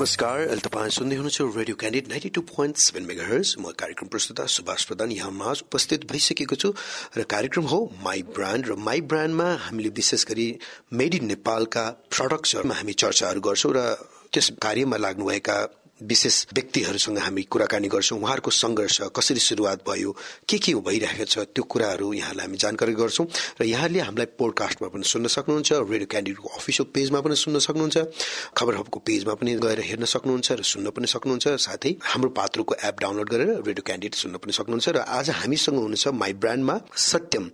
नमस्कार तपाईँ सुन्दै हुनुहुन्छ radio candid ninety two point seven megahertz म कार्यक्रम प्रस्तुता सुभाष प्रधान यहाँ माझ उपस्थित भइसकेको छु। र कार्यक्रम हो माई ब्रान्ड र माई ब्रान्डमा हामीले विशेष गरी मेड इन नेपालका प्रडक्ट्सहरूमा हामी चर्चाहरू गर्छौँ र त्यस कार्यमा लाग्नुभएका विशेष व्यक्तिहरूसँग हामी कुराकानी गर्छौँ। उहाँहरूको सङ्घर्ष कसरी सुरुवात भयो? के के भइरहेको छ? त्यो कुराहरू यहाँलाई हामी जानकारी गर्छौँ र यहाँले हामीलाई पोडकास्टमा पनि सुन्न सक्नुहुन्छ रेडियो क्यान्डिडेटको अफिसियल पेजमा पनि सुन्न सक्नुहुन्छ खबर हबको पेजमा पनि गएर हेर्न सक्नुहुन्छ र सुन्न पनि सक्नुहुन्छ साथै हाम्रो पात्रोको एप डाउनलोड गरेर रेडियो क्यान्डिडेट सुन्न पनि सक्नुहुन्छ र आज हामीसँग हुनुहुन्छ माई ब्रान्डमा सत्यम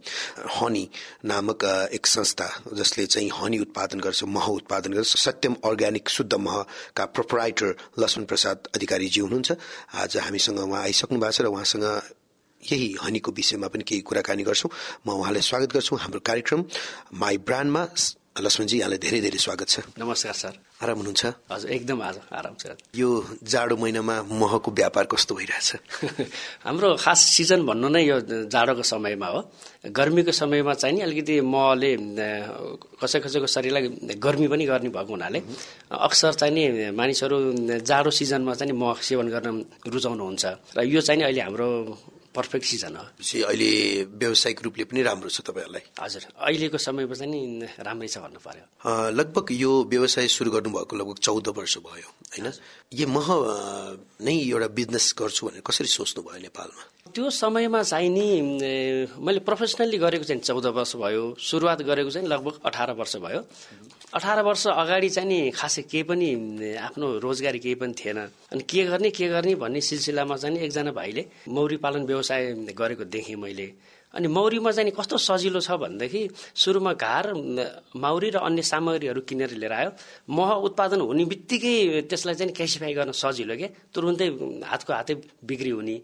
हनी नामक एक संस्था जसले चाहिँ हनी उत्पादन गर्छ मह उत्पादन गर्छ। सत्यम अर्ग्यानिक शुद्ध महका प्रोपराइटर लक्ष्मण प्रसाद अधिकारीजी हुनुहुन्छ। आज हामीसँग उहाँ आइसक्नु भएको छ र उहाँसँग यही हनीको विषयमा पनि केही कुराकानी गर्छौँ। म उहाँलाई स्वागत गर्छु हाम्रो कार्यक्रम माई ब्रान्डमा। लक्ष्मणजी यहाँलाई धेरै धेरै स्वागत छ। नमस्कार सर। आराम हुनुहुन्छ? हजुर एकदम आज आराम छ। यो जाडो महिनामा महको व्यापार कस्तो भइरहेछ? हाम्रो खास सिजन भन्नु नै यो जाडोको समयमा हो। गर्मीको समयमा चाहिँ नि अलिकति महले कसै कसैको शरीरलाई गर्मी पनि गर्ने भएको हुनाले अक्सर चाहिँ नि मानिसहरू जाडो सिजनमा चाहिँ मह सेवन गर्न रुचाउनुहुन्छ। र यो चाहिँ नि अहिले हाम्रो पर्फेक्ट सिजन हो अहिले व्यावसायिक रूपले पनि राम्रो छ तपाईँहरूलाई। हजुर। अहिलेको समयमा चाहिँ राम्रै छ भन्नु पर्यो। लगभग यो व्यवसाय सुरु गर्नुभएको लगभग चौध वर्ष भयो होइन? यो मह नै एउटा बिजनेस गर्छु भनेर कसरी सोच्नुभयो नेपालमा? त्यो समयमा चाहिँ नि मैले प्रोफेसनल्ली गरेको चाहिँ चौध वर्ष भयो। सुरुवात गरेको चाहिँ लगभग अठार वर्ष भयो। अठार वर्ष अगाडि चाहिँ नि खासै केही पनि आफ्नो रोजगारी केही पनि थिएन। अनि के गर्ने के गर्ने भन्ने सिलसिलामा चाहिँ एकजना भाइले मौरी पालन व्यवसाय गरेको देखेँ मैले। अनि मौरीमा चाहिँ कस्तो सजिलो छ भनेदेखि सुरुमा घार माउरी र अन्य सामग्रीहरू किनेर लिएर आयो। मह उत्पादन हुने बित्तिकै त्यसलाई चाहिँ क्यासिफाई गर्न सजिलो के। तुरुन्तै हातको हातै बिक्री हुने।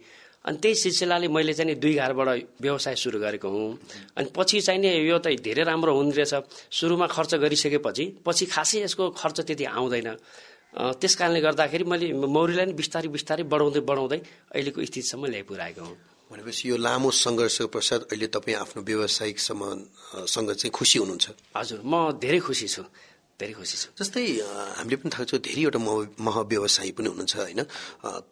अनि त्यही सिलसिलाले मैले चाहिँ दुई घरबाट व्यवसाय सुरु गरेको हुँ। अनि पछि चाहिँ नि यो त धेरै राम्रो हुने रहेछ। सुरुमा खर्च गरिसकेपछि पछि खासै यसको खर्च त्यति आउँदैन। त्यस कारणले गर्दाखेरि मैले मौरीलाई नै बिस्तारै बिस्तारै बढाउँदै बढाउँदै अहिलेको स्थितिसम्म ल्याइपुऱ्याएको हुँ। भनेपछि यो लामो सङ्घर्षको पश्चात अहिले तपाईँ आफ्नो व्यावसायिकसँग सँग चाहिँ खुसी हुनुहुन्छ? हजुर म धेरै खुसी छु। धेरै खुसी छु जस्तै हामीले पनि थाहा छ धेरैवटा मह महाव्यवसायी पनि हुनुहुन्छ होइन?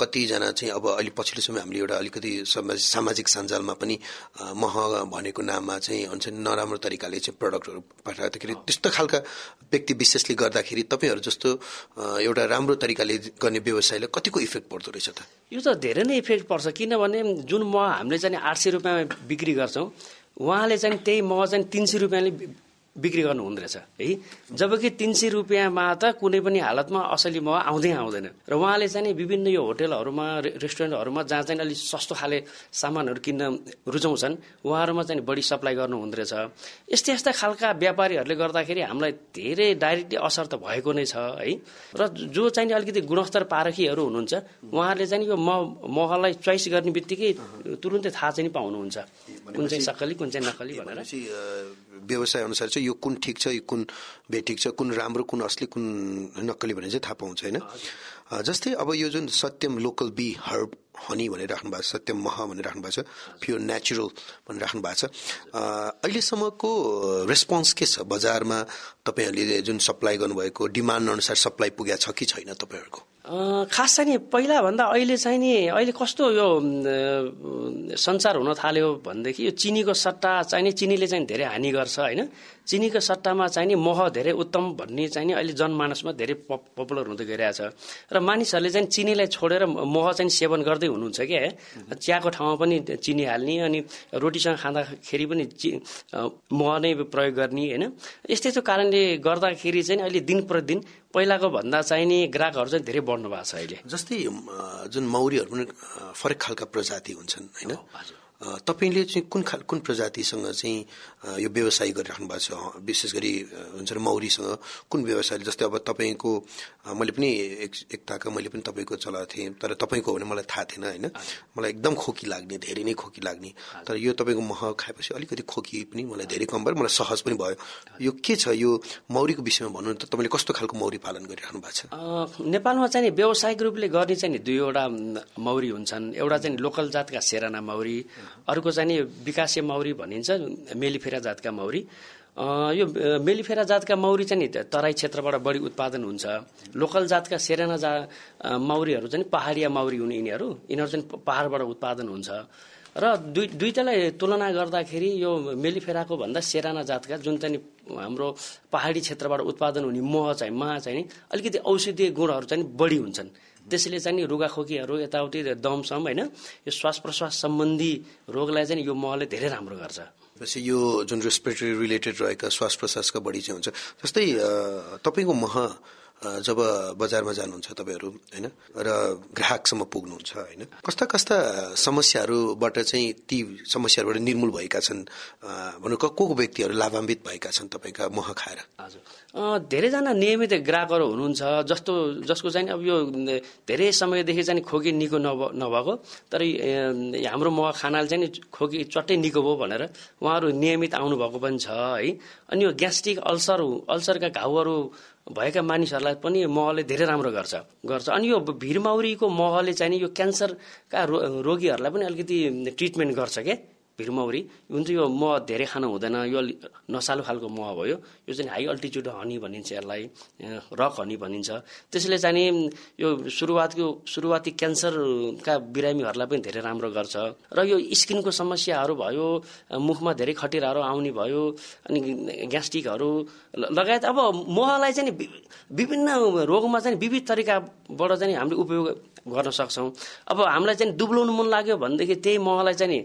कतिजना चाहिँ अब अहिले पछिल्लो समय हामीले एउटा अलिकति सामाजिक सञ्जालमा पनि मह भनेको नाममा चाहिँ हुन्छ नराम्रो तरिकाले चाहिँ प्रडक्टहरू पठाउँदाखेरि त्यस्तो खालका व्यक्ति विशेषले गर्दाखेरि तपाईँहरू जस्तो एउटा राम्रो तरिकाले गर्ने व्यवसायलाई कतिको इफेक्ट पर्दो रहेछ त? यो त धेरै नै इफेक्ट पर्छ किनभने जुन मह हामीले चाहिँ आठ सय रुपियाँमा बिक्री गर्छौँ उहाँले चाहिँ त्यही मह चाहिँ तिन सय रुपियाँले बिक्री गर्नु हुँदो रहेछ। है? जबकि तिन सय रुपियाँमा त कुनै पनि हालतमा असली मह आउँदै आउँदैन। र उहाँले चाहिँ विभिन्न यो होटेलहरूमा रेस्टुरेन्टहरूमा जहाँ चाहिँ अलिक सस्तो खाले सामानहरू किन्न रुचाउँछन् उहाँहरूमा चाहिँ बढी सप्लाई गर्नु हुँदो रहेछ। यस्तै यस्ता खालका व्यापारीहरूले गर्दाखेरि हामीलाई धेरै डाइरेक्टली असर त भएको नै छ है? र जो चाहिँ अलिकति गुणस्तर पारखीहरू हुनुहुन्छ उहाँहरूले चाहिँ यो म महलाई चोइस गर्ने बित्तिकै तुरुन्तै थाहा चाहिँ पाउनुहुन्छ। कुन चाहिँ सक्कली कुन चाहिँ नक्कली भनेर। व्यवसाय अनुसार यो कुन ठिक छ यो कुन बेठिक छ कुन राम्रो कुन असली कुन नक्कली भनेर चाहिँ थाहा पाउँछ होइन? जस्तै अब यो जुन Satyam local bee herb honey भनेर राख्नु भएको छ सत्यम मह भनेर राख्नु भएको छ प्योर नेचुरल भनेर राख्नु भएको छ। अहिलेसम्मको रेस्पोन्स के छ? बजारमा तपाईँहरूले जुन सप्लाई गर्नुभएको डिमान्ड अनुसार सप्लाई पुगेको छ कि छैन तपाईँहरूको? खास चाहिँ नि पहिलाभन्दा अहिले चाहिँ नि अहिले कस्तो यो संसार हुन थाल्यो भनेदेखि यो चिनीको सट्टा चाहिँ नि चिनीले चाहिँ धेरै हानि गर्छ होइन? चिनीको सट्टामा चाहिँ नि मह धेरै उत्तम भन्ने चाहिँ नि अहिले जनमानसमा धेरै पपुलर हुँदै गइरहेछ। र मानिसहरूले चाहिँ चिनीलाई छोडेर मह चाहिँ सेवन गर्दै हुनुहुन्छ क्या चियाको ठाउँमा पनि चिनी हाल्ने अनि रोटीसँग खाँदाखेरि पनि चि मह नै प्रयोग गर्ने होइन? यस्तो कारणले गर्दाखेरि चाहिँ अहिले दिन प्रतिदिन पहिलाको भन्दा चाहिँ नि ग्राहकहरू चाहिँ धेरै बढ्नु भएको छ अहिले। जस्तै जुन मौरीहरू पनि फरक खालका प्रजाति हुन्छन् होइन? तपाईँले चाहिँ कुन खाल कुन प्रजातिसँग चाहिँ यो व्यवसाय गरिराख्नु भएको छ? विशेष गरी हुन्छ मौरीसँग कुन व्यवसाय जस्तै अब तपाईँको मैले पनि एक एकताका मैले पनि तपाईँको चलाएको थिएँ तर तपाईँको हो भने मलाई थाहा थिएन होइन? मलाई एकदम खोकी लाग्ने धेरै नै खोकी लाग्ने। तर यो तपाईँको मह खाएपछि अलिकति खोकी पनि मलाई धेरै कम भयो मलाई सहज पनि भयो। यो के छ? यो मौरीको विषयमा भन्नु त तपाईँले कस्तो खालको मौरी पालन गरिराख्नु भएको छ? नेपालमा चाहिँ व्यावसायिक रूपले गर्ने चाहिँ दुईवटा मौरी हुन्छन्। एउटा चाहिँ लोकल जातका सेराना मौरी अर्को चाहिँ विकासे मौरी भनिन्छ मेलिफेरा जातका मौरी। यो मेलिफेरा जातका मौरी चाहिँ तराई क्षेत्रबाट बढी उत्पादन हुन्छ। लोकल जातका सेराना जा माउरीहरू चाहिँ पहाडिया माउरी हुने यिनीहरू। यिनीहरू चाहिँ पहाडबाट उत्पादन हुन्छ। र दुई दुईटालाई तुलना गर्दाखेरि यो मेलिफेराको भन्दा सेराना जातका जुन चाहिँ हाम्रो पहाडी क्षेत्रबाट उत्पादन हुने मह चाहिँ मह चाहिँ अलिकति औषधीय गुणहरू चाहिँ बढी हुन्छन्। त्यसैले चाहिँ रुगाखोकीहरू यताउति दमसम होइन यो श्वास प्रश्वास सम्बन्धी रोगलाई चाहिँ यो महले धेरै राम्रो गर्छ। भनेपछि यो जुन रेस्पिरेटरी रिलेटेड रहेका श्वास प्रश्वासका बढी चाहिँ हुन्छ। जस्तै तपाईँको मह जब बजारमा जानुहुन्छ तपाईँहरू होइन? र ग्राहकसम्म पुग्नुहुन्छ होइन? कस्ता कस्ता समस्याहरूबाट चाहिँ ती समस्याहरूबाट निर्मूल भएका छन्? भनौँ को को व्यक्तिहरू लाभान्वित भएका छन् तपाईँका मह खाएर? धेरैजना नियमित ग्राहकहरू हुनुहुन्छ जस्तो जसको चाहिँ अब यो धेरै समयदेखि चाहिँ खोकी निको नभएको तर हाम्रो मह खानाले चाहिँ खोकी चट्टै निको भयो भनेर उहाँहरू नियमित आउनुभएको पनि छ है? अनि यो ग्यास्ट्रिक अल्सर अल्सरका घाउहरू भएका मानिसहरूलाई पनि महले धेरै राम्रो गर्छ। गर्छ। अनि यो भिरमाउरीको महले चाहिँ यो क्यान्सरका रोगीहरूलाई पनि अलिकति ट्रिटमेन्ट गर्छ क्या भिरमौरी। जुन चाहिँ यो मह धेरै खानु हुँदैन यो नसालु खालको मह भयो यो चाहिँ हाई अल्टिच्युड हनी भनिन्छ यसलाई रक हनी भनिन्छ। त्यसैले चाहिँ यो सुरुवातको सुरुवाती क्यान्सरका बिरामीहरूलाई पनि धेरै राम्रो गर्छ। र यो स्किनको समस्याहरू भयो मुखमा धेरै खटिराहरू आउने भयो अनि ग्यास्ट्रिकहरू लगायत अब महलाई चाहिँ विभिन्न रोगमा चाहिँ विविध तरिकाबाट चाहिँ हामीले उपयोग गर्न सक्छौँ। अब हामीलाई चाहिँ दुब्लाउनु मन लाग्यो भनेदेखि त्यही महलाई चाहिँ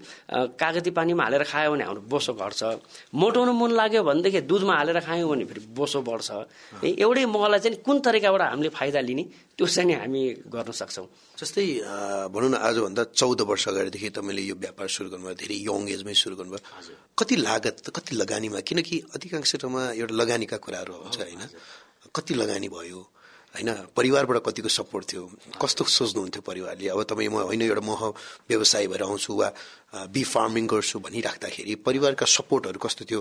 कागती पानीमा हालेर खायो भने हाम्रो बोसो घट्छ। मोटाउनु मन लाग्यो भनेदेखि दुधमा हालेर खायौँ भने फेरि बोसो बढ्छ। एउटै महलाई चाहिँ कुन तरिकाबाट हामीले फाइदा लिने त्यो चाहिँ नि हामी गर्न सक्छौँ। जस्तै भनौँ न आजभन्दा चौध वर्ष अगाडिदेखि तपाईँले यो व्यापार सुरु गर्नुभयो धेरै यङ एजमै सुरु गर्नुभयो। कति लागत कति लगानीमा किनकि अधिकांश ठाउँमा एउटा लगानीका कुराहरू हुन्छ होइन? कति लगानी भयो? होइन परिवारबाट कतिको सपोर्ट थियो? कस्तो सोच्नुहुन्थ्यो परिवारले? अब तपाईँ म होइन एउटा मह व्यवसाय भएर आउँछु वा बी फार्मिङ गर्छु भनिराख्दाखेरि परिवारका सपोर्टहरू कस्तो थियो?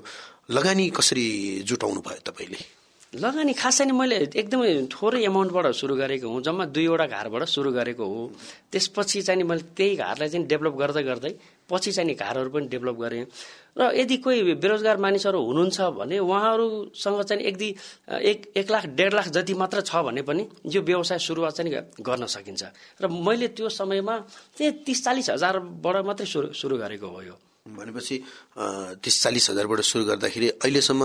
लगानी कसरी जुटाउनु भयो तपाईँले? लगानी खासै नै मैले एकदमै थोरै एमाउन्टबाट सुरु गरेको हुँ जम्मा दुईवटा घरबाट सुरु गरेको हो। त्यसपछि चाहिँ मैले त्यही घरलाई चाहिँ डेभलप गर्दै गर्दै पछि चाहिँ घरहरू पनि डेभलप गरेँ। र यदि कोही बेरोजगार मानिसहरू हुनुहुन्छ भने उहाँहरूसँग चाहिँ यदि एक एक लाख डेढ लाख जति मात्र छ भने पनि यो व्यवसाय सुरुवात चाहिँ गर्न सकिन्छ। र मैले त्यो समयमा त्यही तिस चालिस हजारबाट मात्रै सुरु सुरु गरेको हो यो। भनेपछि तिस चालिस हजारबाट सुरु गर्दाखेरि अहिलेसम्म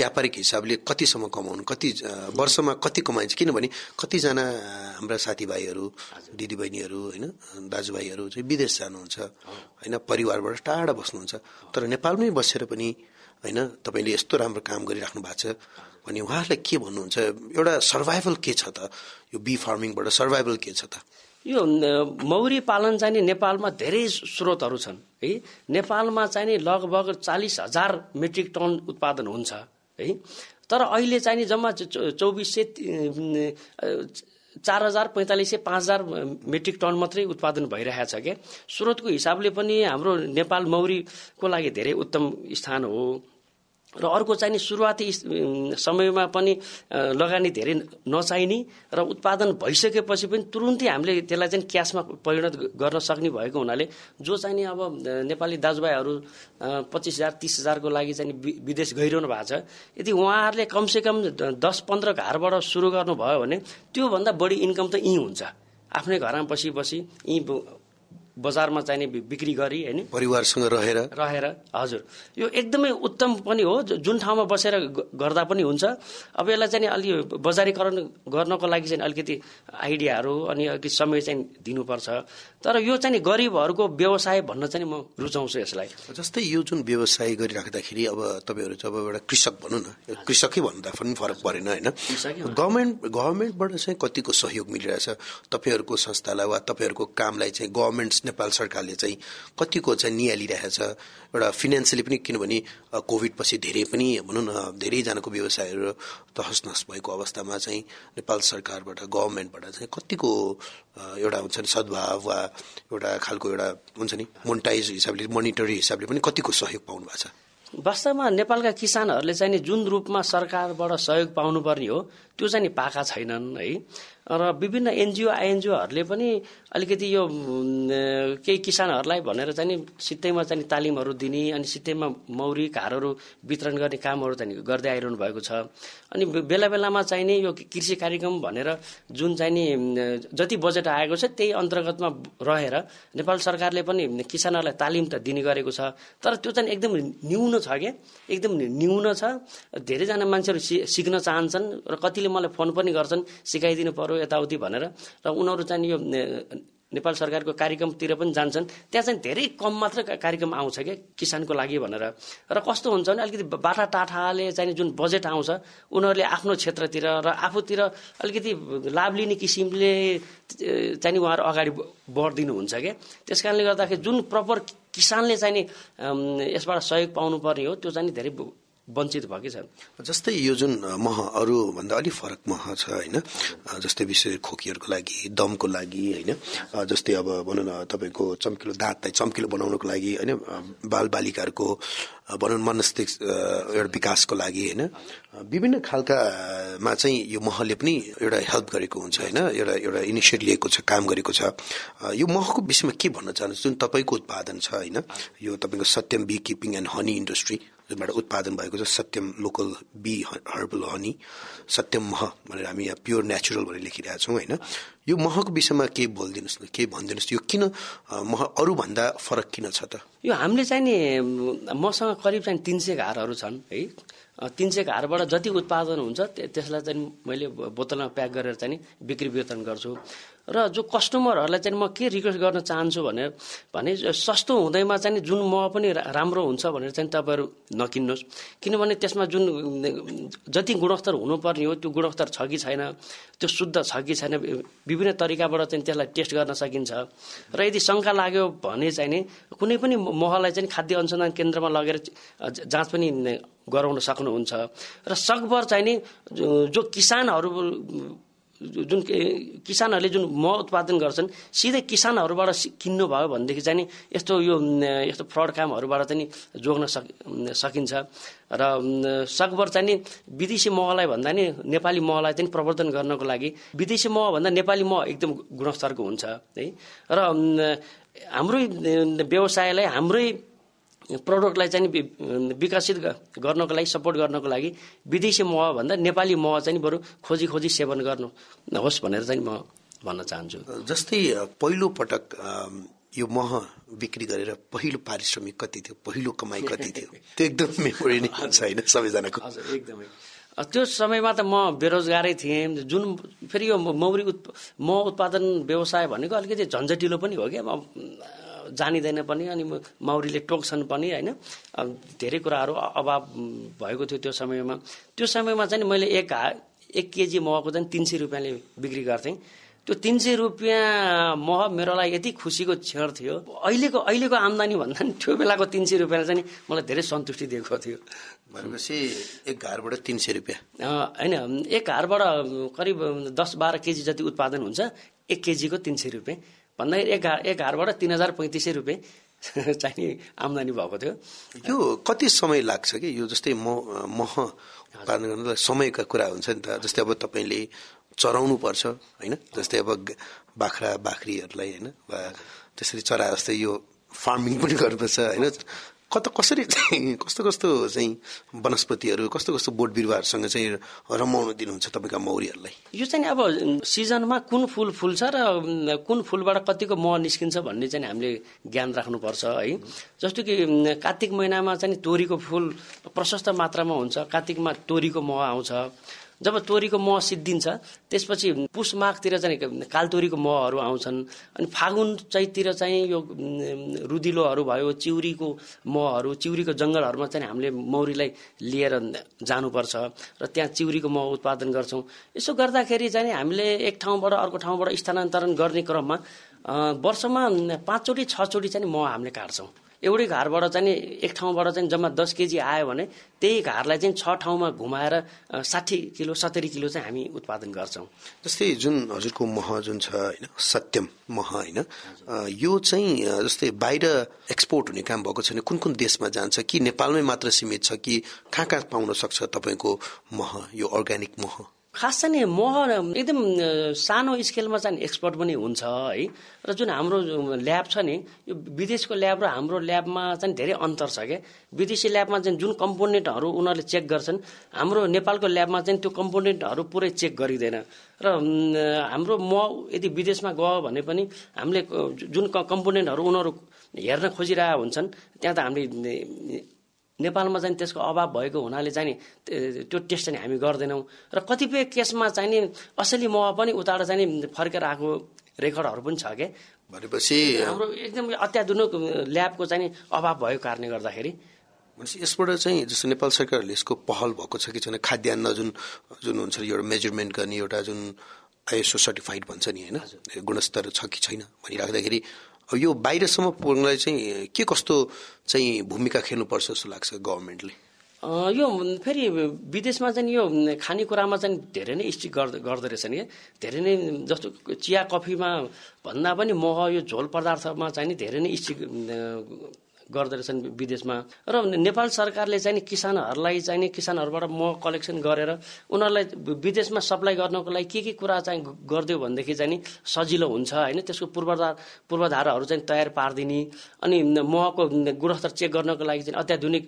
व्यापारिक हिसाबले कतिसम्म कमाउनु कति वर्षमा कति कमाइन्छ? किनभने कतिजना हाम्रा साथीभाइहरू दिदीबहिनीहरू होइन दाजुभाइहरू चाहिँ विदेश जानुहुन्छ होइन परिवारबाट टाढा बस्नुहुन्छ। तर नेपालमै बसेर पनि होइन तपाईँले यस्तो राम्रो काम गरिराख्नु भएको छ भने उहाँहरूलाई के भन्नुहुन्छ? एउटा सर्भाइभल के छ त? यो बी फार्मिङबाट सर्भाइभल के छ त? यो मौरी पालन चाहिँ नेपालमा धेरै स्रोतहरू छन् है? नेपालमा चाहिँ नि लगभग चालिस हजार मेट्रिक टन उत्पादन हुन्छ है? तर अहिले चाहिँ नि जम्मा चौबिस सय चार हजार पैँतालिस सय पाँच हजार मेट्रिक टन मात्रै उत्पादन भइरहेको छ क्या? स्रोतको हिसाबले पनि हाम्रो नेपाल मौरीको लागि धेरै उत्तम स्थान हो। र अर्को चाहिँ सुरुवाती समयमा पनि लगानी धेरै नचाहिने र उत्पादन भइसकेपछि पनि तुरुन्तै हामीले त्यसलाई चाहिँ क्यासमा परिणत गर्न सक्ने भएको हुनाले जो चाहिँ नि अब नेपाली दाजुभाइहरू पच्चिस हजार तिस हजारको लागि चाहिँ विदेश गइरहनु भएको छ। यदि उहाँहरूले कमसेकम दस पन्ध्र घरबाट सुरु गर्नुभयो भने त्योभन्दा बढी इन्कम त यहीँ हुन्छ। आफ्नै घरमा बसी बसी यहीँ बजारमा चाहिने बिक्री गरी होइन? परिवारसँग रहेर। रहेर हजुर। यो एकदमै उत्तम पनि हो जुन ठाउँमा बसेर गर्दा पनि हुन्छ। अब यसलाई चाहिँ अलि बजारीकरण गर्नको लागि चाहिँ अलिकति आइडियाहरू अनि अलिकति समय चाहिँ दिनुपर्छ। तर यो चाहिँ गरिबहरूको व्यवसाय भन्न चाहिँ म रुचाउँछु यसलाई। जस्तै यो जुन व्यवसाय गरिराख्दाखेरि अब तपाईँहरू जब एउटा कृषक भनौँ न कृषकै भन्दा पनि फरक परेन होइन? गभर्मेन्ट गभर्मेन्टबाट चाहिँ कतिको सहयोग मिलिरहेछ? तपाईँहरूको संस्थालाई वा तपाईँहरूको कामलाई चाहिँ गभर्मेन्ट नेपाल सरकारले चाहिँ कतिको चाहिँ निहालिरहेछ एउटा फिनेन्सियली पनि किनभने कोभिड पछि धेरै पनि भनौँ न धेरैजनाको व्यवसायहरू तहस नहस भएको अवस्थामा चाहिँ नेपाल सरकारबाट गभर्मेन्टबाट चाहिँ कतिको एउटा हुन्छ नि सद्भाव वा एउटा खालको एउटा हुन्छ नि मोनिटाइज हिसाबले मोनिटरी हिसाबले पनि कतिको सहयोग पाउनु भएको छ? वास्तवमा नेपालका किसानहरूले चाहिँ जुन रूपमा सरकारबाट सहयोग पाउनुपर्ने हो त्यो चाहिँ पाएका छैनन् है। र विभिन्न एनजिओ आइएनजिओहरूले पनि अलिकति यो केही किसानहरूलाई भनेर चाहिँ नि सित्तैमा चाहिँ तालिमहरू दिने अनि सित्तैमा मौरी घारहरू वितरण गर्ने कामहरू चाहिँ गर्दै आइरहनु भएको छ। अनि बेला बेलामा चाहिने यो कृषि कार्यक्रम भनेर जुन चाहिँ नि जति बजेट आएको छ त्यही अन्तर्गतमा रहेर नेपाल सरकारले पनि किसानहरूलाई तालिम त दिने गरेको छ। तर त्यो चाहिँ एकदम न्यून छ क्या एकदम न्यून छ। धेरैजना मान्छेहरू सिक्न चाहन्छन् र कतिले मलाई फोन पनि गर्छन् सिकाइदिनु पर्यो। यताउति भनेर र उनीहरू चाहिँ यो नेपाल सरकारको कार्यक्रमतिर पनि जान्छन्। त्यहाँ चाहिँ धेरै कम मात्र कार्यक्रम आउँछ क्या किसानको लागि भनेर। र कस्तो हुन्छ भने अलिकति बाटा टाठाले चाहिँ जुन बजेट आउँछ उनीहरूले आफ्नो क्षेत्रतिर र आफूतिर अलिकति लाभ लिने किसिमले चाहिँ उहाँहरू अगाडि बढिदिनुहुन्छ क्या। त्यस कारणले गर्दाखेरि जुन प्रपर किसानले चाहिँ यसबाट सहयोग पाउनुपर्ने हो त्यो चाहिँ धेरै वञ्चित भएकै छ जस्तै यो जुन मह अरूभन्दा अलिक फरक मह छ होइन जस्तै विशेष खोकीहरूको लागि दमको लागि होइन जस्तै अब भनौँ न तपाईँको चम्किलो दाँतलाई चम्किलो बनाउनको लागि होइन बाल बालिकाहरूको भनौँ मनस्तिक एउटा विकासको लागि होइन विभिन्न खालकामा चाहिँ यो महले पनि एउटा हेल्प गरेको हुन्छ होइन एउटा एउटा इनिसिएट लिएको छ काम गरेको छ। यो महको विषयमा के भन्न चाहनुहुन्छ? जुन तपाईँको उत्पादन छ होइन यो तपाईँको Satyam beekeeping and honey industry जुनबाट उत्पादन भएको छ Satyam local bee herbal honey Satyam मह भनेर हामी यहाँ प्योर नेचुरल भनेर लेखिरहेका छौँ होइन। यो महको विषयमा के बोलिदिनुहोस् न के भनिदिनुहोस् यो किन मह अरूभन्दा फरक किन छ त? यो हामीले चाहिँ नि मसँग करिब चाहिँ तिन सय घरहरू छन् है। तिन सय घरबाट जति उत्पादन हुन्छ त्यसलाई चाहिँ मैले बोतलमा प्याक गरेर चाहिँ बिक्री वितरण गर्छु। र जो कस्टमरहरूलाई चाहिँ म के रिक्वेस्ट गर्न चाहन्छु भने भने सस्तो हुँदैमा चाहिँ जुन मह पनि राम्रो हुन्छ भनेर चाहिँ तपाईँहरू नकिन्नुहोस्। किनभने त्यसमा जुन जति गुणस्तर हुनुपर्ने हो त्यो गुणस्तर छ कि छैन त्यो शुद्ध छ कि छैन विभिन्न तरिकाबाट चाहिँ त्यसलाई टेस्ट गर्न सकिन्छ। र यदि शङ्का लाग्यो भने चाहिँ कुनै पनि महलाई चाहिँ खाद्य अनुसन्धान केन्द्रमा लगेर जाँच पनि गराउन सक्नुहुन्छ। र सकभर चाहिँ नि जो किसानहरू जुन किसानहरूले जुन मह उत्पादन गर्छन् सिधै किसानहरूबाट किन्नु भयो भनेदेखि चाहिँ नि यस्तो यो यस्तो फ्रड कामहरूबाट चाहिँ जोग्न सक सकिन्छ। र सकभर चाहिँ नि विदेशी महलाई भन्दा नि नेपाली महलाई चाहिँ प्रवर्धन गर्नको लागि विदेशी मह भन्दा नेपाली मह एकदम गुणस्तरको हुन्छ है। र हाम्रै व्यवसायलाई हाम्रै प्रडक्टलाई चाहिँ विकसित गर्नको लागि सपोर्ट गर्नको लागि विदेशी मह भन्दा नेपाली मह चाहिँ बरु खोजी खोजी सेवन गर्नु होस् भनेर चाहिँ म भन्न चाहन्छु। जस्तै पहिलो पटक यो मह बिक्री गरेर पहिलो पारिश्रमिक कति थियो? पहिलो कमाई कति थियो? त्यो एकदम मेमोरी नै छ होइन सबैजनाको। एकदमै। त्यो समयमा त म बेरोजगारै थिएँ। जुन फेरि यो मौरी उत् मह उत्पादन व्यवसाय भनेको अलिकति झन्झटिलो पनि हो क्या। जानिँदैन पनि अनि माउरीले टोक्छन् पनि होइन? धेरै कुराहरू अभाव भएको थियो त्यो समयमा। त्यो समयमा चाहिँ मैले एक एक केजी महको चाहिँ तिन सय रुपियाँले बिक्री गर्थेँ। त्यो तिन सय रुपियाँ मह मेरो लागि यति खुसीको क्षण थियो। अहिलेको अहिलेको आम्दानी भन्दा पनि त्यो बेलाको तिन सय रुपियाँले चाहिँ मलाई धेरै सन्तुष्टि दिएको थियो। भनेपछि एक घरबाट तिन सय रुपियाँ। होइन एक घरबाट करिब दस बाह्र केजी जति उत्पादन हुन्छ एक केजीको तिन सय रुपियाँ। भन्दाखेरि एक एक हारबाट तिन हजार पैँतिस सय रुपियाँ चाहिने आम्दानी भएको थियो। यो कति समय लाग्छ कि? यो जस्तै म मह उत्पादन गर्नलाई समयका कुरा हुन्छ नि त जस्तै अब तपाईँले चराउनु पर्छ होइन? जस्तै अब बाख्रा बाख्रीहरूलाई होइन? वा त्यसरी चरा जस्तै यो फार्मिङ पनि गर्नुपर्छ होइन? कता कसरी चाहिँ कस्तो कस्तो चाहिँ वनस्पतिहरू कस्तो कस्तो बोट बिरुवाहरूसँग चाहिँ रमाउन दिनुहुन्छ तपाईँका मौरीहरूलाई? यो चाहिँ अब सिजनमा कुन फुल फुल्छ र कुन फुलबाट कतिको मह निस्किन्छ भन्ने चाहिँ हामीले ज्ञान राख्नुपर्छ है। जस्तो कि कार्तिक महिनामा चाहिँ तोरीको फुल प्रशस्त मात्रामा हुन्छ कार्तिकमा तोरीको मह आउँछ। जब तोरीको मह सिद्धिन्छ त्यसपछि पुष माघतिर चाहिँ कालतोरीको महहरू आउँछन्। अनि फागुन चैततिर चाहिँ यो रुदिलोहरू भयो चिउरीको महहरू चिउरीको जङ्गलहरूमा चाहिँ हामीले मौरीलाई लिएर जानुपर्छ र त्यहाँ चिउरीको मह उत्पादन गर्छौँ। यसो गर्दाखेरि चाहिँ हामीले एक ठाउँबाट अर्को ठाउँबाट स्थानान्तरण गर्ने क्रममा वर्षमा पाँचचोटि छचोटि चाहिँ मह हामीले काट्छौँ। एउटै घरबाट चाहिँ एक ठाउँबाट चाहिँ जम्मा दस केजी आयो भने त्यही घरलाई चाहिँ छ ठाउँमा घुमाएर साठी किलो सत्तरी किलो चाहिँ हामी उत्पादन गर्छौँ। जस्तै जुन हजुरको मह जुन छ होइन सत्यम मह होइन यो चाहिँ जस्तै बाहिर एक्सपोर्ट हुने काम भएको छैन कुन कुन देशमा जान्छ कि नेपालमै मात्र सीमित छ कि कहाँ कहाँ पाउन सक्छ तपाईँको मह यो अर्ग्यानिक मह? खास चाहिँ मह एकदम सानो स्केलमा चाहिँ एक्सपर्ट पनि हुन्छ है। र जुन हाम्रो ल्याब छ नि यो विदेशको ल्याब र हाम्रो ल्याबमा चाहिँ धेरै अन्तर छ क्या विदेशी ल्याबमा चाहिँ जुन कम्पोनेन्टहरू उनीहरूले चेक गर्छन् हाम्रो नेपालको ल्याबमा चाहिँ त्यो कम्पोनेन्टहरू पुरै चेक गरिँदैन। र हाम्रो म यदि विदेशमा गयो भने पनि हामीले जुन कम्पोनेन्टहरू उनीहरू हेर्न खोजिरहेका हुन्छन् त्यहाँ त हामीले नेपालमा चाहिँ त्यसको अभाव भएको हुनाले चाहिँ नि त्यो टेस्ट चाहिँ हामी गर्दैनौँ। र कतिपय केसमा चाहिँ नि असली मह पनि उताबाट चाहिँ नि फर्केर आएको रेकर्डहरू पनि छ क्या भनेपछि हाम्रो एकदम अत्याधुनिक ल्याबको चाहिँ अभाव भएको कारणले गर्दाखेरि। भनेपछि यसबाट चाहिँ जस्तो नेपाल सरकारहरूले यसको पहल भएको छ कि छैन खाद्यान्न जुन जुन हुन्छ एउटा मेजरमेन्ट गर्ने एउटा जुन आइएसओ सर्टिफाइड भन्छ नि होइन? गुणस्तर छ कि छैन भनिराख्दाखेरि यो बाहिरसम्म पुग्नलाई चाहिँ के कस्तो चाहिँ भूमिका खेल्नुपर्छ जस्तो लाग्छ गभर्मेन्टले? यो फेरि विदेशमा चाहिँ यो खानेकुरामा चाहिँ धेरै नै स्ट्रिक गर्दो रहेछन् क्या धेरै नै जस्तो चिया कफीमा भन्दा पनि मह यो झोल पदार्थमा चाहिँ नि धेरै नै गर्दो रहेछन् विदेशमा। र नेपाल सरकारले चाहिँ किसानहरूलाई चाहिँ किसानहरूबाट मह कलेक्सन गरेर उनीहरूलाई विदेशमा सप्लाई गर्नको लागि के के कुरा चाहिँ गरिदियो भनेदेखि चाहिँ सजिलो हुन्छ होइन? त्यसको पूर्वाधार पूर्वाधारहरू चाहिँ तयार पारिदिने। अनि महको गुणस्तर चेक गर्नको लागि चाहिँ अत्याधुनिक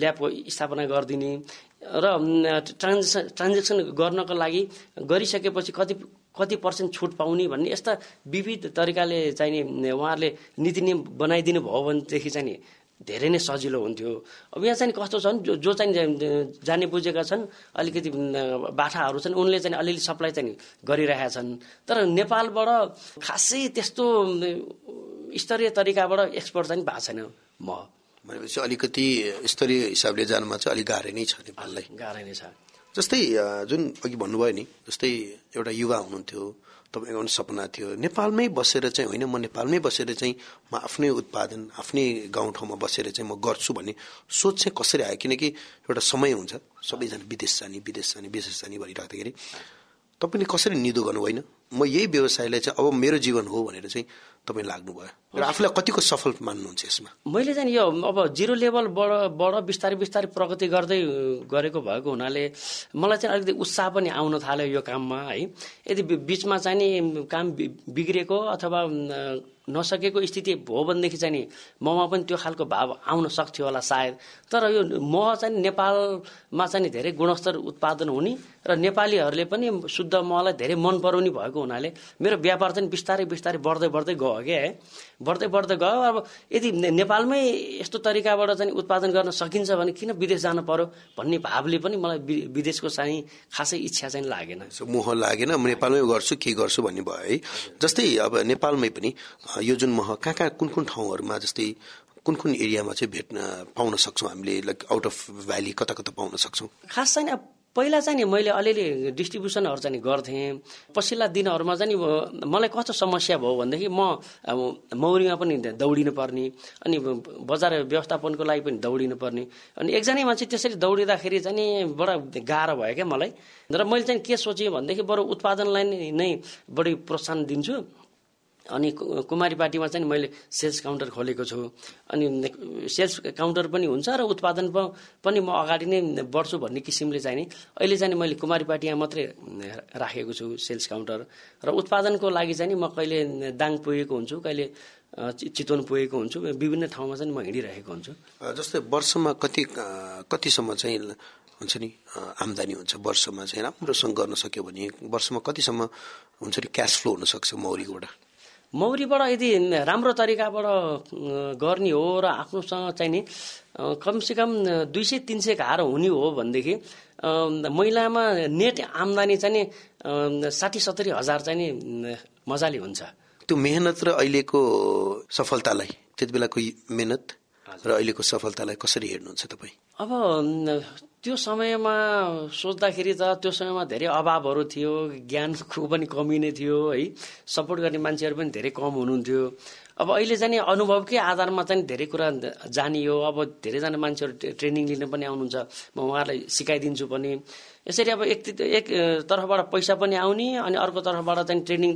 ल्याबको स्थापना गरिदिने। र ट्रान्जेक्सन ट्रान्जेक्सन गर्नको लागि गरिसकेपछि कति कति पर्सेन्ट छुट पाउने भन्ने यस्ता विविध तरिकाले चाहिने उहाँहरूले नीति नियम बनाइदिनु भयो भनेदेखि चाहिँ नि धेरै नै सजिलो हुन्थ्यो। अब यहाँ चाहिँ कस्तो छन् जो जो चाहिँ जाने बुझेका छन् अलिकति बाठाहरू छन् उनले चाहिँ अलिअलि सप्लाई चाहिँ गरिरहेका छन्। तर नेपालबाट खासै त्यस्तो स्तरीय तरिकाबाट एक्सपोर्ट चाहिँ भएको छैन। म। भनेपछि अलिकति स्तरीय हिसाबले जानुमा चाहिँ अलिक गाह्रै नै छ नेपाललाई। गाह्रै नै छ। जस्तै जुन अघि भन्नुभयो नि जस्तै एउटा युवा हुनुहुन्थ्यो तपाईँको पनि सपना थियो। नेपालमै बसेर चाहिँ होइन म नेपालमै बसेर चाहिँ म आफ्नै उत्पादन आफ्नै गाउँठाउँमा बसेर चाहिँ म गर्छु भन्ने सोच चाहिँ कसरी आयो? किनकि एउटा समय हुन्छ। सबैजना विदेश जाने विदेश जाने विदेश जाने भनिराख्दाखेरि। तपाईँले कसरी निदो गर्नु होइन? म यही व्यवसायलाई चाहिँ अब मेरो जीवन हो भनेर चाहिँ तपाईँ लाग्नुभयो र आफूलाई कतिको सफल मान्नुहुन्छ यसमा? मैले चाहिँ यो अब जिरो लेभलबाट बिस्तारै बिस्तारै प्रगति गर्दै गरेको भएको हुनाले मलाई चाहिँ अलिकति उत्साह पनि आउन थाल्यो यो काममा है। यदि बिचमा चाहिँ नि काम बिग्रेको अथवा नसकेको स्थिति हो भनेदेखि चाहिँ नि ममा पनि त्यो खालको भाव आउन सक्थ्यो होला सायद। तर यो मह चाहिँ नेपालमा चाहिँ धेरै गुणस्तर उत्पादन हुने र नेपालीहरूले पनि शुद्ध महलाई धेरै मन पराउने भएको हुनाले मेरो व्यापार चाहिँ बिस्तारै बिस्तारै बढ्दै बढ्दै गयो। क्या है बढ्दै बढ्दै गयो। अब यदि नेपालमै यस्तो तरिकाबाट चाहिँ उत्पादन गर्न सकिन्छ भने किन विदेश जानु पर्यो भन्ने भावले पनि मलाई विदेशको चाहिँ खासै इच्छा चाहिँ लागेन। मोह लागेन। म नेपालमै गर्छु के गर्छु भन्ने भयो है? जस्तै अब नेपालमै पनि यो जुन मह कहाँ कहाँ कुन कुन ठाउँहरूमा जस्तै कुन कुन एरियामा चाहिँ भेट्न पाउन सक्छौँ हामीले? लाइक आउट अफ भ्याली कता कता पाउन सक्छौँ? खास चाहिँ पहिला चाहिँ नि मैले अलिअलि डिस्ट्रिब्युसनहरू चाहिँ गर्थेँ। पछिल्ला दिनहरूमा चाहिँ मलाई कस्तो समस्या भयो भनेदेखि म अब मौरीमा पनि दौडिनु पर्ने अनि बजार व्यवस्थापनको लागि पनि दौडिनु पर्ने अनि एकजना मान्छे त्यसरी दौडिँदाखेरि चाहिँ नि बडा गाह्रो भयो क्या मलाई। र मैले चाहिँ के सोचेँ भनेदेखि बरु उत्पादनलाई नै बढी प्रोत्साहन दिन्छु। अनि कुमारी पार्टीमा चाहिँ मैले सेल्स काउन्टर खोलेको छु। अनि सेल्स काउन्टर पनि हुन्छ र उत्पादन पनि म अगाडि नै बढ्छु भन्ने किसिमले चाहिँ नि अहिले चाहिँ मैले कुमारी पार्टीमा मात्रै राखेको छु सेल्स काउन्टर। र उत्पादनको लागि चाहिँ म कहिले दाङ पुगेको हुन्छु कहिले चितवन पुगेको हुन्छु विभिन्न ठाउँमा चाहिँ म हिँडिरहेको हुन्छु। जस्तै वर्षमा कति कतिसम्म चाहिँ हुन्छ नि आम्दानी हुन्छ? वर्षमा चाहिँ राम्रोसँग गर्न सक्यो भने वर्षमा कतिसम्म हुन्छ नि क्यास फ्लो हुनसक्छ मौरीबाट मौरीबाट यदि राम्रो तरिकाबाट गर्ने हो र आफ्नोसँग चाहिँ नि कमसेकम दुई सय तिन सय घर हुने हो भनेदेखि महिलामा नेट आम्दानी चाहिँ नि साठी सत्तरी हजार चाहिँ नि मजाले हुन्छ। त्यो मेहनत र अहिलेको सफलतालाई त्यति बेलाको मेहनत र अहिलेको सफलतालाई कसरी हेर्नुहुन्छ तपाईँ? अब त्यो समयमा सोच्दाखेरि त त्यो समयमा धेरै अभावहरू थियो ज्ञानको पनि कमी नै थियो है। सपोर्ट गर्ने मान्छेहरू पनि धेरै कम हुनुहुन्थ्यो। अब अहिले चाहिँ अनुभवकै आधारमा चाहिँ धेरै कुरा जानियो। अब धेरैजना मान्छेहरू ट्रेनिङ लिन पनि आउनुहुन्छ। म उहाँहरूलाई सिकाइदिन्छु पनि। यसरी अब एक एक तर्फबाट पैसा पनि आउने अनि अर्को तर्फबाट चाहिँ ट्रेनिङ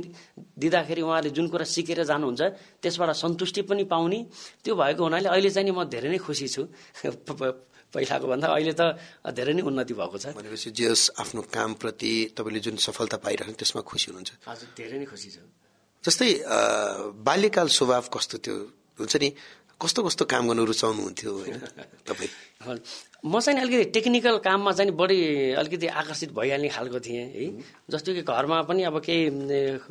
दिँदाखेरि उहाँले जुन कुरा सिकेर जानुहुन्छ त्यसबाट सन्तुष्टि पनि पाउने। त्यो भएको हुनाले अहिले चाहिँ म धेरै नै खुसी छु। पहिलाको भन्दा अहिले त धेरै नै उन्नति भएको छ। भनेपछि जे आफ्नो कामप्रति तपाईँले जुन सफलता पाइरहनु त्यसमा खुसी हुनुहुन्छ। हजुर धेरै नै खुसी छु। जस्तै बाल्यकाल स्वभाव कस्तो थियो? हुन्छ नि कस्तो कस्तो काम गर्नु रुचाउनुहुन्थ्यो होइन तपाईँ? म चाहिँ अलिकति टेक्निकल काममा चाहिँ बढी अलिकति आकर्षित भइहाल्ने खालको थिएँ है। जस्तो कि घरमा पनि अब केही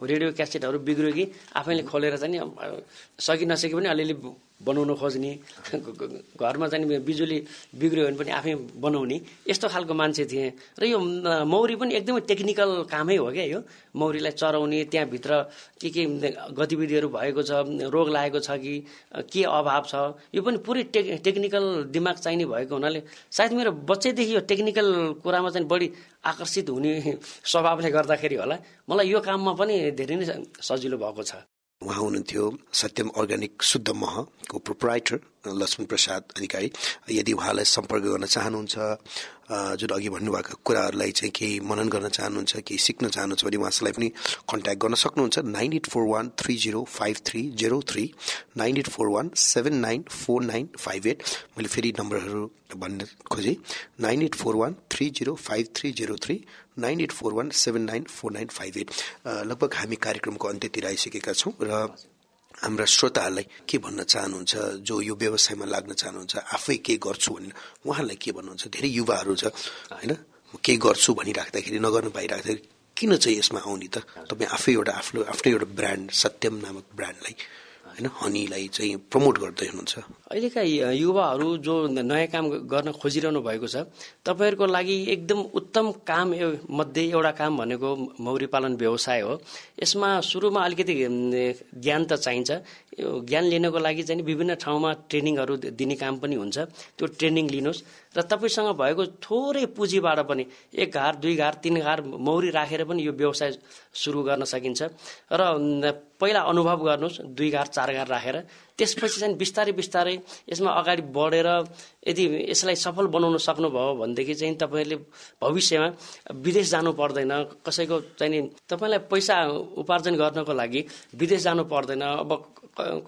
रेडियो क्यासेटहरू बिग्रियो कि आफैले खोलेर चाहिँ सकि नसके पनि अलिअलि बनाउन खोज्ने घरमा चाहिँ बिजुली बिग्रियो भने पनि आफै बनाउने यस्तो खालको मान्छे थिएँ। र यो मौरी पनि एकदमै टेक्निकल कामै हो क्या यो। मौरीलाई चराउने त्यहाँभित्र के के गतिविधिहरू भएको छ रोग लागेको छ कि के अभाव छ यो पनि पुरै टेक टेक्निकल दिमाग चाहिने भएको हुनाले सायद मेरो बच्चैदेखि यो टेक्निकल कुरामा चाहिँ बढी आकर्षित हुने स्वभावले गर्दाखेरि होला मलाई यो काममा पनि धेरै नै सजिलो भएको छ। उहाँ हुनुहुन्थ्यो सत्यम अर्ग्यानिक शुद्ध महको प्रोपराइटर लक्ष्मण प्रसाद अधिकारी। यदि उहाँलाई सम्पर्क गर्न चाहनुहुन्छ जुन अघि भन्नुभएको कुराहरूलाई चाहिँ केही मनन गर्न चाहनुहुन्छ केही सिक्न चाहनुहुन्छ भने उहाँलाई पनि कन्ट्याक्ट गर्न सक्नुहुन्छ। Nine eight four one three zero five three zero three nine eight four one seven nine four nine five eight. मैले फेरि नम्बरहरू भन्न खोजेँ। Nine eight four one three zero five three zero three nine eight four one seven nine four nine five eight लगभग हामी कार्यक्रमको अन्त्यतिर आइसकेका छौँ र हाम्रा श्रोताहरूलाई के भन्न चाहनुहुन्छ जो यो व्यवसायमा लाग्न चाहनुहुन्छ आफै के गर्छु भनेर उहाँहरूलाई के भन्नुहुन्छ धेरै युवाहरू छ होइन के गर्छु भनिराख्दाखेरि नगर्नु पाइराख्दाखेरि किन चाहिँ यसमा आउने त तपाईँ आफै एउटा आफ्नो आफ्नै एउटा ब्रान्ड सत्यम नामक ब्रान्डलाई होइन? हनीलाई चाहिँ प्रमोट गर्दै हुनुहुन्छ। अहिलेका युवाहरू जो नयाँ काम गर्न खोजिरहनु भएको छ तपाईँहरूको लागि एकदम उत्तम काम मध्ये एउटा काम भनेको मौरी पालन व्यवसाय हो। यसमा सुरुमा अलिकति ज्ञान त चाहिन्छ। यो ज्ञान लिनको लागि चाहिँ विभिन्न ठाउँमा ट्रेनिङहरू दिने काम पनि हुन्छ। त्यो ट्रेनिङ लिनुहोस्। र तपाईँसँग भएको थोरै पुँजीबाट पनि एक घार दुई घार तिन घार मौरी राखेर पनि यो व्यवसाय सुरु गर्न सकिन्छ। र पहिला अनुभव गर्नुहोस्। दुई घार चार घार राखेर त्यसपछि चाहिँ बिस्तारै बिस्तारै यसमा अगाडि बढेर यदि यसलाई सफल बनाउन सक्नुभयो भनेदेखि चाहिँ तपाईँहरूले भविष्यमा विदेश जानु पर्दैन। कसैको चाहिँ तपाईँलाई पैसा उपार्जन गर्नको लागि विदेश जानु पर्दैन। अब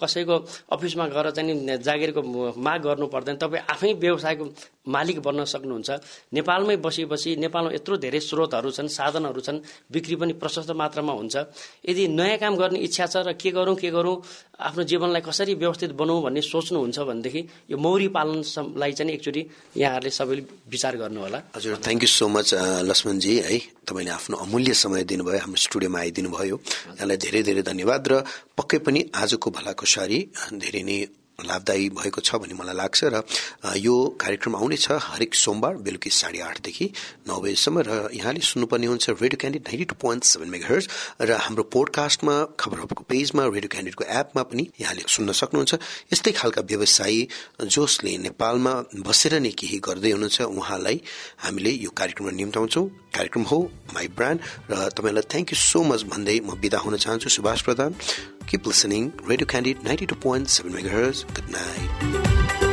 कसैको अफिसमा गएर चाहिँ जागिरको माग गर्नु पर्दैन। तपाईँ आफै व्यवसायको मालिक बन्न सक्नुहुन्छ। नेपालमै बसी बसी नेपालमा यत्रो धेरै स्रोतहरू छन् साधनहरू छन् बिक्री पनि प्रशस्त मात्रामा हुन्छ। यदि नयाँ काम गर्ने इच्छा छ र के गरौँ के गरौँ आफ्नो जीवनलाई कसरी व्यवस्थित बनाऊ भन्ने सोच्नुहुन्छ भनेदेखि यो मौरी पालनलाई चाहिँ एकचोटि यहाँहरूले सबैले विचार गर्नु होला हजुर थ्याङ्क यू सो मच लक्ष्मणजी है। तपाईँले आफ्नो अमूल्य समय दिनुभयो हाम्रो स्टुडियोमा आइदिनु भयो यहाँलाई धेरै धेरै धन्यवाद र पक्कै पनि आजको भलाकुसारी धेरै नै लाभदायी भएको छ भन्ने मलाई लाग्छ र यो कार्यक्रम आउनेछ हरेक सोमबार बेलुकी साढे आठदेखि नौ बजीसम्म र यहाँले सुन्नुपर्ने हुन्छ radio candid ninety two point seven mega र हाम्रो पोडकास्टमा खबरहरूको पेजमा रेडियो क्यान्डिडको एपमा पनि यहाँले सुन्न सक्नुहुन्छ। यस्तै खालका व्यवसायी जसले नेपालमा बसेर नै केही गर्दै हुनुहुन्छ उहाँलाई हामीले यो कार्यक्रममा निम्ताउँछौँ। कार्यक्रम हो माई ब्रान्ड र तपाईँलाई थ्याङ्क यू सो मच भन्दै म विदा हुन चाहन्छु। सुभाष प्रधान। Keep listening. Radio Candid 92.7 MHz. Good night.